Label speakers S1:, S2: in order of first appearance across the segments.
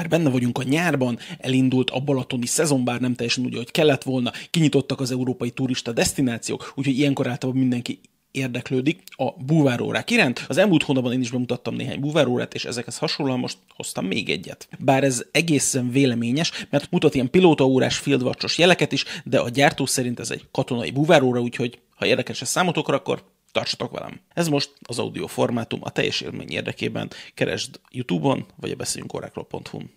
S1: Már benne vagyunk a nyárban, elindult a balatoni szezon, bár nem teljesen úgy, hogy kellett volna, kinyitottak az európai turista destinációk, úgyhogy ilyenkor általában mindenki érdeklődik a búvárórák iránt. Az elmúlt hónapban én is bemutattam néhány búvárórát, és ezekhez hasonlóan most hoztam még egyet. Bár ez egészen véleményes, mert mutat ilyen pilótaórás fieldwatchos jeleket is, de a gyártó szerint ez egy katonai búváróra, úgyhogy ha érdekes ez számotokra, akkor tartsatok velem. Ez most az audio formátum, a teljes élmény érdekében keresd YouTube-on, vagy a beszéljünkórákról.hu-n.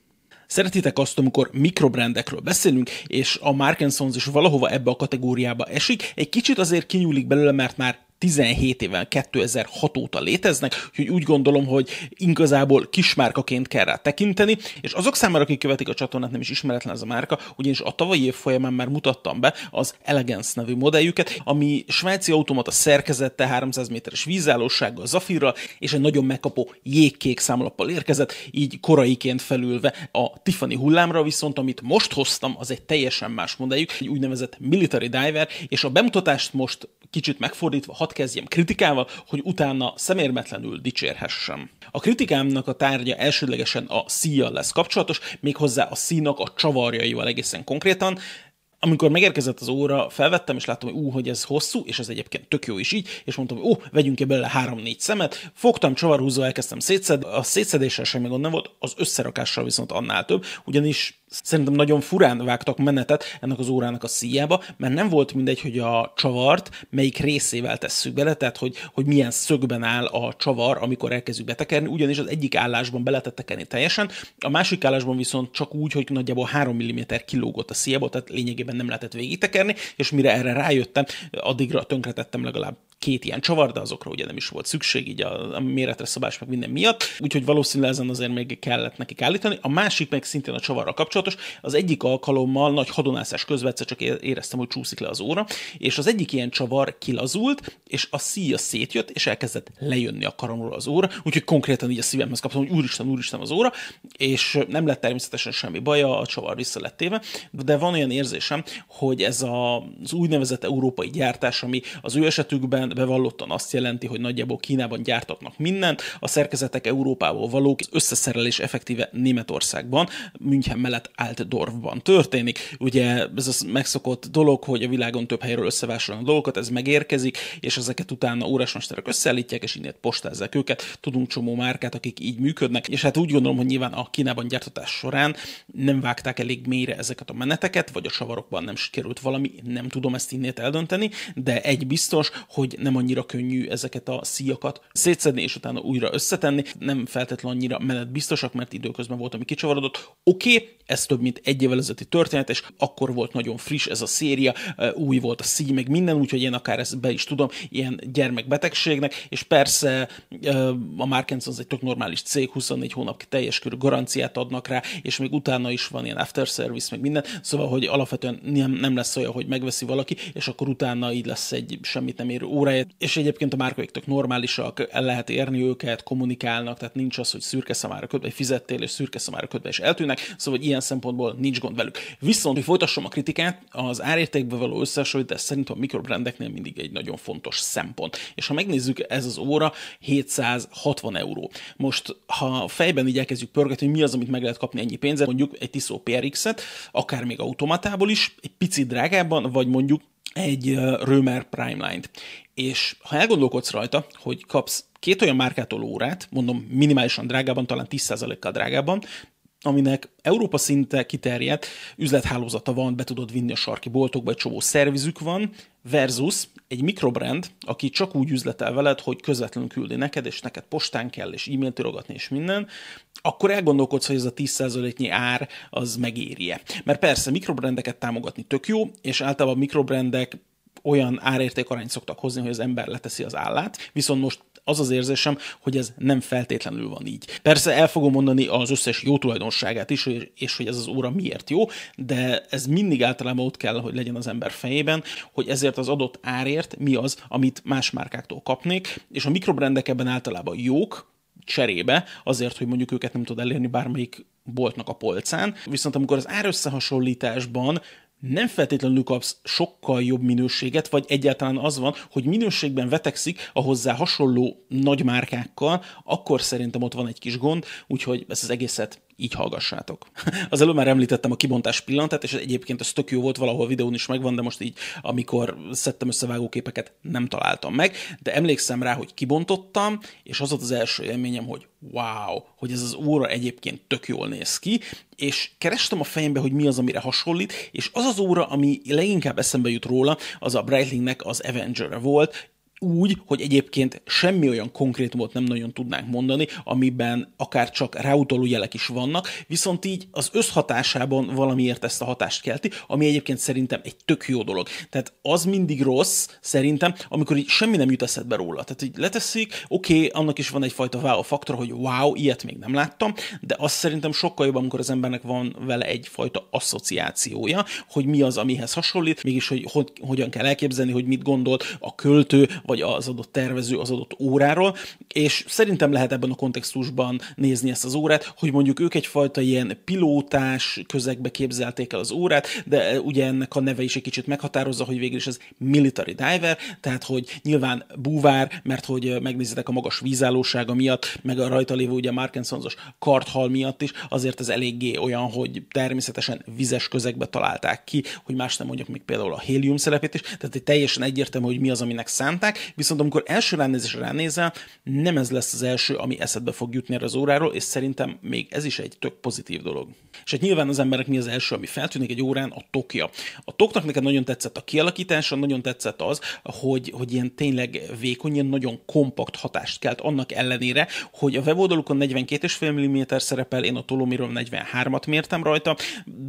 S1: Szeretitek azt, amikor mikrobrendekről beszélünk, és a Mark is valahova ebbe a kategóriába esik. Egy kicsit azért kinyúlik belőle, mert már 17 éven 2006 óta léteznek, úgyhogy úgy gondolom, hogy igazából kismárkaként kell rá tekinteni, és azok számára, akik követik a csatornát, nem is ismeretlen ez a márka, ugyanis a tavalyi év folyamán már mutattam be az Elegance nevű modelljüket, ami svájci automata szerkezette 300 méteres vízállósággal, zafirral, és egy nagyon megkapó jégkék számlappal érkezett, így koraiként felülve a Tiffany hullámra, viszont amit most hoztam, az egy teljesen más modelljük, egy úgynevezett Military Diver, és a bemutatást most kicsit megfordítva, hat kezdjem kritikával, hogy utána szemérmetlenül dicsérhessem. A kritikámnak a tárgya elsődlegesen a szíjjal lesz kapcsolatos, méghozzá a színak a csavarjaival egészen konkrétan, amikor megérkezett az óra, felvettem, és láttam, hogy ú, hogy ez hosszú, és ez egyébként tök jó is így, és mondtam, hogy ó, vegyünk ki belőle három-négy szemet, fogtam csavarhúzó, elkezdtem szétszed, a szétszedéssel semmi gond nem volt, az összerakással viszont annál több, ugyanis szerintem nagyon furán vágtak menetet ennek az órának a szíjába, mert nem volt mindegy, hogy a csavart melyik részével tesszük bele, tehát hogy, hogy milyen szögben áll a csavar, amikor elkezdjük betekerni, ugyanis az egyik állásban be lehetett tekerni teljesen, a másik állásban viszont csak úgy, hogy nagyjából 3 mm kilógott a szíjából, tehát lényegében nem lehetett végigtekerni, és mire erre rájöttem, addigra tönkretettem legalább két ilyen csavar, de azokra ugye nem is volt szükség, így a, a méretre szabás meg minden miatt, úgyhogy valószínűleg ezen azért még kellett nekik állítani. A másik meg szintén a csavarra kapcsolatos, az egyik alkalommal nagy hadonászás közben csak éreztem, hogy csúszik le az óra, és az egyik ilyen csavar kilazult, és a szíja szétjött, és elkezdett lejönni a karomról az óra, úgyhogy konkrétan így a szívemhez kaptam, hogy úristen, úristen az óra, és nem lett természetesen semmi baja, a csavar vissza lett téve, de van olyan érzésem, hogy ez a, az úgynevezett európai gyártás, ami az ő esetükben bevallottan azt jelenti, hogy nagyjából Kínában gyártatnak mindent, a szerkezetek Európából valók, az összeszerelés effektíve Németországban, München mellett Altdorfban történik. Ugye ez az megszokott dolog, hogy a világon több helyről összevásárolnak dolgokat, ez megérkezik, és ezeket utána órásmesterek összeállítják, és innen postázzák őket. Tudunk csomó márkát, akik így működnek, és hát úgy gondolom, hogy nyilván a Kínában gyártatás során nem vágták elég mélyre ezeket a meneteket, vagy a savarokban nem sikerült valami, nem tudom ezt innét eldönteni, de egy biztos, hogy nem annyira könnyű ezeket a szíjakat szétszedni, és utána újra összetenni. Nem feltétlenül annyira menet biztosak, mert időközben volt, ami kicsavarodott. Oké, okay, ez több mint egy évvel ezelőtti történet, és akkor volt nagyon friss ez a széria, új volt a szíj, meg minden, úgyhogy én akár ezt be is tudom, ilyen gyermekbetegségnek, és persze a Markens az egy tök normális cég, 24 hónap teljes körű garanciát adnak rá, és még utána is van ilyen after service, meg minden, szóval, hogy alapvetően nem, nem lesz olyan, hogy megveszi valaki, és akkor utána így lesz egy semmit nem érő órája, és egyébként a márkaik tök normálisak, el lehet érni őket, kommunikálnak, tehát nincs az, hogy szürke számára ködbe, fizettél, és szürke számára ködbe, és eltűnnek, szóval hogy ilyen szempontból nincs gond velük. Viszont, hogy folytassam a kritikát, az árértékbe való összehasonlítás szerintem a mikrobrendeknél mindig egy nagyon fontos szempont. És ha megnézzük, ez az óra 760 euró. Most, ha fejben így elkezdjük pörgetni, hogy mi az, amit meg lehet kapni ennyi pénzért, mondjuk egy Tissot PRX-et, akár még automatából is, egy picit drágábban, vagy mondjuk egy Römer Primeline-t. És ha elgondolkodsz rajta, hogy kapsz két olyan márkától órát, mondom minimálisan drágában, talán 10%-kal drágában, aminek Európa szinte kiterjedt üzlethálózata van, be tudod vinni a sarki boltokba, egy csomó szervizük van, versus egy mikrobrand, aki csak úgy üzletel veled, hogy közvetlenül küldi neked, és neked postán kell, és e-mailt írogatni, és minden, akkor elgondolkodsz, hogy ez a 10%-nyi ár az megéri-e. Mert persze mikrobrendeket támogatni tök jó, és általában mikrobrendek olyan árértékarányt szoktak hozni, hogy az ember leteszi az állát, viszont most az az érzésem, hogy ez nem feltétlenül van így. Persze el fogom mondani az összes jó tulajdonságát is, és hogy ez az óra miért jó, de ez mindig általában ott kell, hogy legyen az ember fejében, hogy ezért az adott árért mi az, amit más márkáktól kapnék, és a mikrobrendek ebben általában jók, cserébe, azért, hogy mondjuk őket nem tud elérni bármelyik boltnak a polcán. Viszont amikor az árösszehasonlításban nem feltétlenül kapsz sokkal jobb minőséget, vagy egyáltalán az van, hogy minőségben vetekszik a hozzá hasonló nagy márkákkal, akkor szerintem ott van egy kis gond, úgyhogy ezt az egészet így hallgassátok. Az előbb már említettem a kibontás pillanatát, és egyébként ez tök jó volt, valahol videón is megvan, de most így, amikor szedtem össze vágóképeket, nem találtam meg. De emlékszem rá, hogy kibontottam, és az volt az első élményem, hogy wow, hogy ez az óra egyébként tök jól néz ki, és kerestem a fejembe, hogy mi az, amire hasonlít, és az az óra, ami leginkább eszembe jut róla, az a Breitlingnek az Avenger volt, úgy, hogy egyébként semmi olyan konkrétumot nem nagyon tudnánk mondani, amiben akár csak ráutaló jelek is vannak, viszont így az összhatásában valamiért ezt a hatást kelti, ami egyébként szerintem egy tök jó dolog. Tehát az mindig rossz, szerintem, amikor így semmi nem jut eszedbe róla. Tehát így leteszik, oké, okay, annak is van egyfajta wow faktor, hogy wow, ilyet még nem láttam, de azt szerintem sokkal jobb, amikor az embernek van vele egyfajta asszociációja, hogy mi az, amihez hasonlít, mégis, hogy, hogy hogyan kell elképzelni, hogy mit gondolt a költő, vagy az adott tervező az adott óráról, és szerintem lehet ebben a kontextusban nézni ezt az órát, hogy mondjuk ők egyfajta ilyen pilótás közegbe képzelték el az órát, de ugye ennek a neve is egy kicsit meghatározza, hogy végül is ez military diver, tehát hogy nyilván búvár, mert hogy megnézitek a magas vízállósága miatt, meg a rajta lévő ugye Markinsonsos karthal miatt is, azért ez eléggé olyan, hogy természetesen vizes közegbe találták ki, hogy más nem mondjak még például a hélium szerepét is, tehát teljesen egyértelmű, hogy mi az, aminek szánták, viszont amikor első ránézésre ránézel, nem ez lesz az első, ami eszedbe fog jutni erre az óráról, és szerintem még ez is egy tök pozitív dolog. És hát nyilván az emberek mi az első, ami feltűnik egy órán, a tokja. A toknak neked nagyon tetszett a kialakítása, nagyon tetszett az, hogy, hogy ilyen tényleg vékony, ilyen nagyon kompakt hatást kelt, annak ellenére, hogy a weboldalukon 42,5 mm szerepel, én a tolomiról 43-at mértem rajta,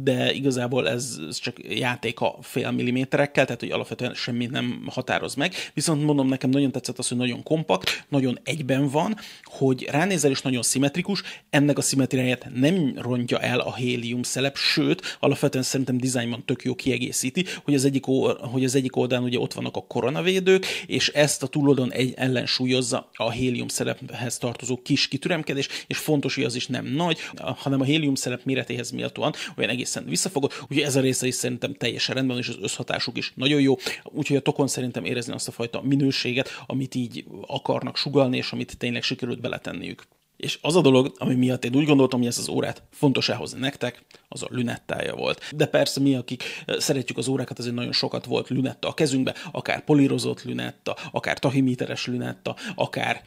S1: de igazából ez, ez csak játék a fél milliméterekkel, tehát hogy alapvetően semmi nem határoz meg. Viszont mondom, nekem nagyon tetszett az, hogy nagyon kompakt, nagyon egyben van, hogy ránézel is nagyon szimmetrikus, ennek a szimmetriáját nem rontja el a hélium szelep, sőt, alapvetően szerintem dizájnban tök jó kiegészíti, hogy az egyik, hogy az egyik oldalon ugye ott vannak a koronavédők, és ezt a túloldalon egy ellensúlyozza a hélium szelephez tartozó kis kitüremkedés, és fontos, hogy az is nem nagy, hanem a hélium szelep méretéhez méltóan olyan egészen visszafogott, úgyhogy ez a része is szerintem teljesen rendben, és az összhatásuk is nagyon jó, úgyhogy a tokon szerintem érezni azt a fajta minőség, minőséget, amit így akarnak sugalni, és amit tényleg sikerült beletenniük. És az a dolog, ami miatt én úgy gondoltam, hogy ez az órát fontos elhozni nektek, az a lünettája volt. De persze mi, akik szeretjük az órákat, azért nagyon sokat volt lünetta a kezünkbe, akár polírozott lünetta, akár tahimíteres lünetta, akár,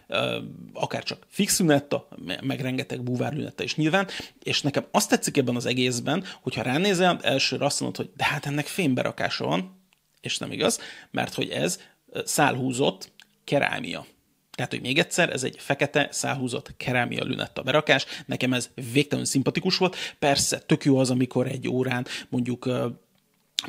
S1: akár csak fix lünetta, meg rengeteg búvár lünetta is nyilván. És nekem azt tetszik ebben az egészben, hogyha ránézel, elsőre azt mondod, hogy de hát ennek fémberakása van, és nem igaz, mert hogy ez szálhúzott kerámia. Tehát, hogy még egyszer, ez egy fekete, szálhúzott kerámia lünetta berakás. Nekem ez végtelenül szimpatikus volt. Persze, tök jó az, amikor egy órán mondjuk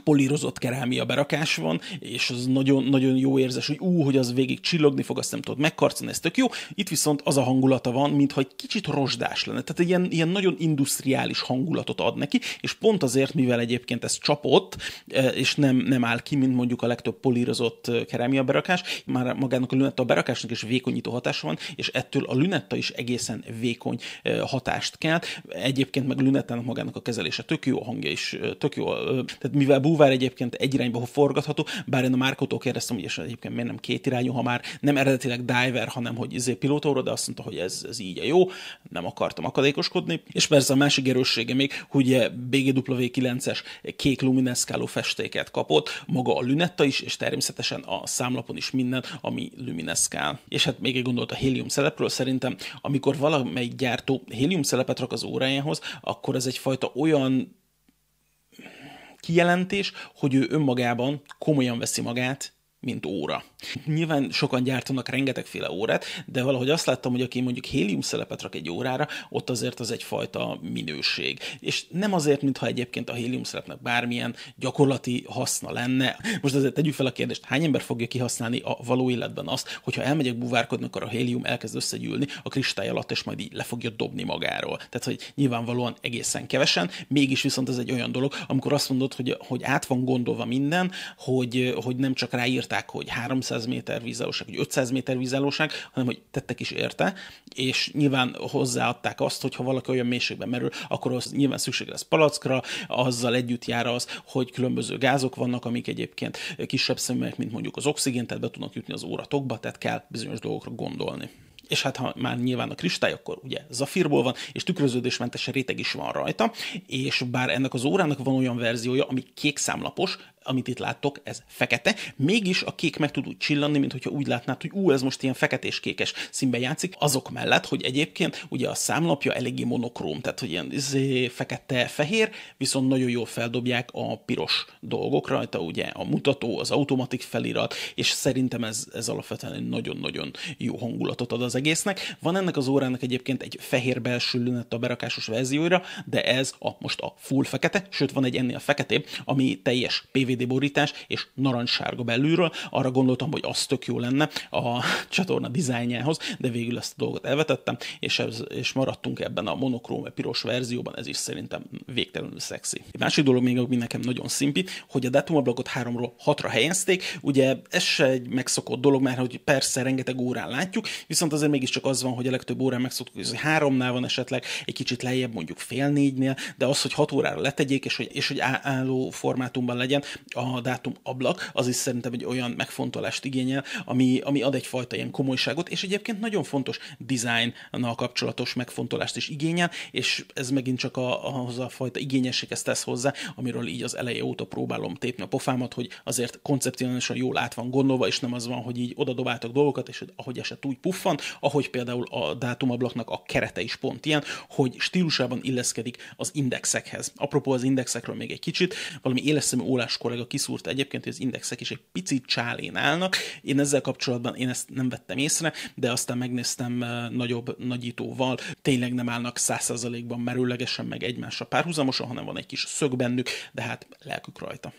S1: polírozott kerámia berakás van, és az nagyon, nagyon jó érzés, hogy ú, hogy az végig csillogni fog, azt nem tudod megkarcolni, ez tök jó. Itt viszont az a hangulata van, mintha egy kicsit rozsdás lenne. Tehát ilyen, ilyen nagyon industriális hangulatot ad neki, és pont azért, mivel egyébként ez csapott, e, és nem, nem áll ki, mint mondjuk a legtöbb polírozott e, kerámia berakás, már magának a lünetta berakásnak is vékonyító hatása van, és ettől a lünetta is egészen vékony e, hatást kell. Egyébként meg a lünettának magának a kezelése tök jó, a hangja is tök jó. Tehát mivel Búvár egyébként egy irányba forgatható, bár én a Márkótól kérdeztem, hogy és egyébként miért nem két irányú, ha már nem eredetileg diver, hanem hogy izé pilótóra, de azt mondta, hogy ez, ez így a jó, nem akartam akadékoskodni. És persze a másik erőssége még, hogy BGW9-es kék lumineszkáló festéket kapott, maga a lünetta is, és természetesen a számlapon is minden, ami lumineszkál. És hát még egy gondolt a hélium szelepről, szerintem amikor valamelyik gyártó hélium szelepet rak az órájához, akkor ez egyfajta olyan kijelentés, hogy ő önmagában komolyan veszi magát, mint óra. Nyilván sokan gyártanak rengetegféle órát, de valahogy azt láttam, hogy aki mondjuk hélium szelepet rak egy órára, ott azért az egyfajta minőség. És nem azért, mintha egyébként a hélium szelepnek bármilyen gyakorlati haszna lenne. Most azért tegyük fel a kérdést, hány ember fogja kihasználni a való életben azt, hogyha elmegyek buvárkodni, akkor a hélium elkezd összegyűlni a kristály alatt, és majd így le fogja dobni magáról. Tehát, hogy nyilvánvalóan egészen kevesen, mégis viszont ez egy olyan dolog, amikor azt mondod, hogy, hogy át van gondolva minden, hogy, hogy nem csak ráírták, hogy 300 200 méter vízállóság, vagy 500 méter vízállóság, hanem hogy tettek is érte, és nyilván hozzáadták azt, hogy ha valaki olyan mélységben merül, akkor az nyilván szükség lesz palackra, azzal együtt jár az, hogy különböző gázok vannak, amik egyébként kisebb szemüvegek, mint mondjuk az oxigén, tehát be tudnak jutni az óratokba, tehát kell bizonyos dolgokra gondolni. és hát ha már nyilván a kristály, akkor ugye zafírból van, és tükröződésmentes réteg is van rajta, és bár ennek az órának van olyan verziója, ami kék számlapos, amit itt láttok, ez fekete, mégis a kék meg tud úgy csillanni, mint hogyha úgy látnád, hogy ú, ez most ilyen feketés-kékes színben játszik, azok mellett, hogy egyébként ugye a számlapja eléggé monokróm, tehát hogy ilyen izé, fekete-fehér, viszont nagyon jól feldobják a piros dolgok rajta, ugye a mutató, az automatik felirat, és szerintem ez, ez alapvetően egy nagyon-nagyon jó hangulatot ad az egésznek. Van ennek az órának egyébként egy fehér belső lünet a berakásos verzióira, de ez a most a full fekete, sőt van egy ennél feketébb, ami teljes PVD DVD borítás, és narancssárga belülről. Arra gondoltam, hogy az tök jó lenne a csatorna dizájnjához, de végül ezt a dolgot elvetettem, és, ez, és maradtunk ebben a monokróm piros verzióban, ez is szerintem végtelenül szexi. Egy másik dolog még, ami nekem nagyon szimpi, hogy a dátumablakot 3-ról 6-ra helyezték, ugye ez se egy megszokott dolog, mert hogy persze rengeteg órán látjuk, viszont azért mégiscsak az van, hogy a legtöbb órán megszoktuk, hogy háromnál van esetleg, egy kicsit lejjebb mondjuk fél négynél, de az, hogy 6 órára letegyék, és hogy, és hogy álló formátumban legyen, a dátum ablak, az is szerintem egy olyan megfontolást igényel, ami, ami ad egyfajta ilyen komolyságot, és egyébként nagyon fontos designnal kapcsolatos megfontolást is igényel, és ez megint csak a, ahhoz a fajta igényességhez tesz hozzá, amiről így az eleje óta próbálom tépni a pofámat, hogy azért koncepcionálisan jól át van gondolva, és nem az van, hogy így oda dobáltak dolgokat, és ahogy eset úgy puffan, ahogy például a dátumablaknak a kerete is pont ilyen, hogy stílusában illeszkedik az indexekhez. Apropó az indexekről még egy kicsit, valami éleszemű ólás kollega kiszúrta egyébként, hogy az indexek is egy picit csálén állnak. Én ezzel kapcsolatban én ezt nem vettem észre, de aztán megnéztem eh, nagyobb nagyítóval. Tényleg nem állnak százszerzalékban merőlegesen meg egymásra párhuzamosan, hanem van egy kis szög bennük, de hát lelkük rajta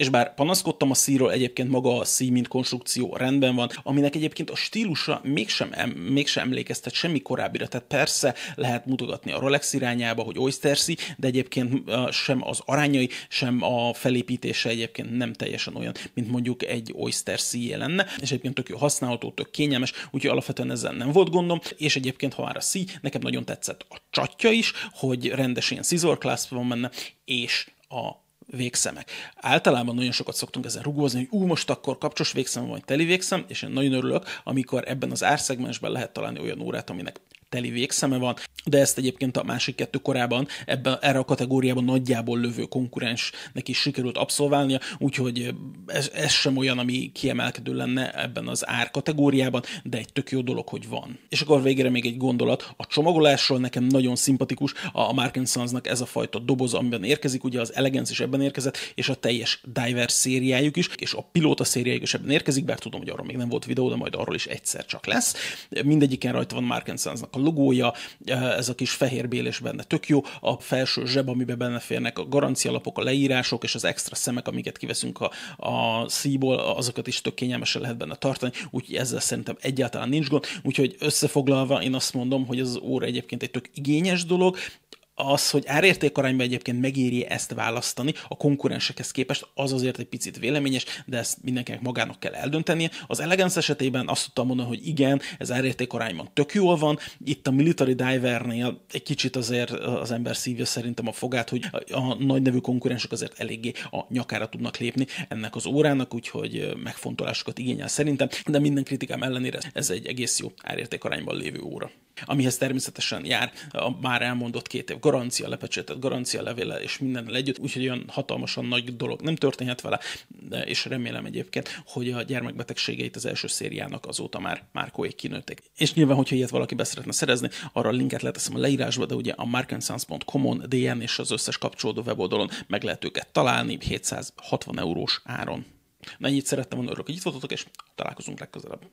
S1: és bár panaszkodtam a szíról, egyébként maga a szí, mint konstrukció rendben van, aminek egyébként a stílusa mégsem, em, mégsem emlékeztet semmi korábbira, tehát persze lehet mutogatni a Rolex irányába, hogy Oyster szí, de egyébként sem az arányai, sem a felépítése egyébként nem teljesen olyan, mint mondjuk egy Oyster szíjé lenne, és egyébként tök jó használható, tök kényelmes, úgyhogy alapvetően ezzel nem volt gondom, és egyébként ha már a szí, nekem nagyon tetszett a csatja is, hogy rendes ilyen scissor clasp van benne, és a végszemek. Általában nagyon sokat szoktunk ezen rugózni, hogy ú, most akkor kapcsos végszem vagy teli végszem, és én nagyon örülök, amikor ebben az árszegmensben lehet találni olyan órát, aminek teli végszeme van, de ezt egyébként a másik kettő korában ebben, erre a kategóriában nagyjából lövő konkurensnek is sikerült abszolválnia, úgyhogy ez, ez sem olyan, ami kiemelkedő lenne ebben az ár kategóriában, de egy tök jó dolog, hogy van. És akkor végére még egy gondolat, a csomagolásról nekem nagyon szimpatikus a Mark Sons-nak ez a fajta doboz, amiben érkezik, ugye az Elegance is ebben érkezett, és a teljes Diver szériájuk is, és a Pilóta szériájuk is ebben érkezik, bár tudom, hogy arról még nem volt videó, de majd arról is egyszer csak lesz. Mindegyiken rajta van Mark Sons-nak a logója, ez a kis fehér bélés benne. Tök jó, a felső zseb, amiben benne férnek a garancialapok, a leírások és az extra szemek, amiket kiveszünk a, a szíból, azokat is tök kényelmesen lehet benne tartani, úgyhogy ezzel szerintem egyáltalán nincs gond, úgyhogy összefoglalva én azt mondom, hogy az óra egyébként egy tök igényes dolog, az, hogy árérték arányban egyébként megéri ezt választani a konkurensekhez képest, az azért egy picit véleményes, de ezt mindenkinek magának kell eldöntenie. Az Elegance esetében azt tudtam mondani, hogy igen, ez árérték arányban tök jól van. Itt a Military Divernél egy kicsit azért az ember szívja szerintem a fogát, hogy a nagy nevű konkurensek azért eléggé a nyakára tudnak lépni ennek az órának, úgyhogy megfontolásokat igényel szerintem, de minden kritikám ellenére ez egy egész jó árérték arányban lévő óra amihez természetesen jár a már elmondott két év garancia lepecsétet, garancia levéle és minden együtt, úgyhogy olyan hatalmasan nagy dolog nem történhet vele, és remélem egyébként, hogy a gyermekbetegségeit az első szériának azóta már márkóik kinőtték. És nyilván, hogyha ilyet valaki be szeretne szerezni, arra a linket leteszem a leírásba, de ugye a markensons.com-on, DN és az összes kapcsolódó weboldalon meg lehet őket találni 760 eurós áron. Na, ennyit szerettem volna, örülök, hogy itt voltatok, és találkozunk legközelebb.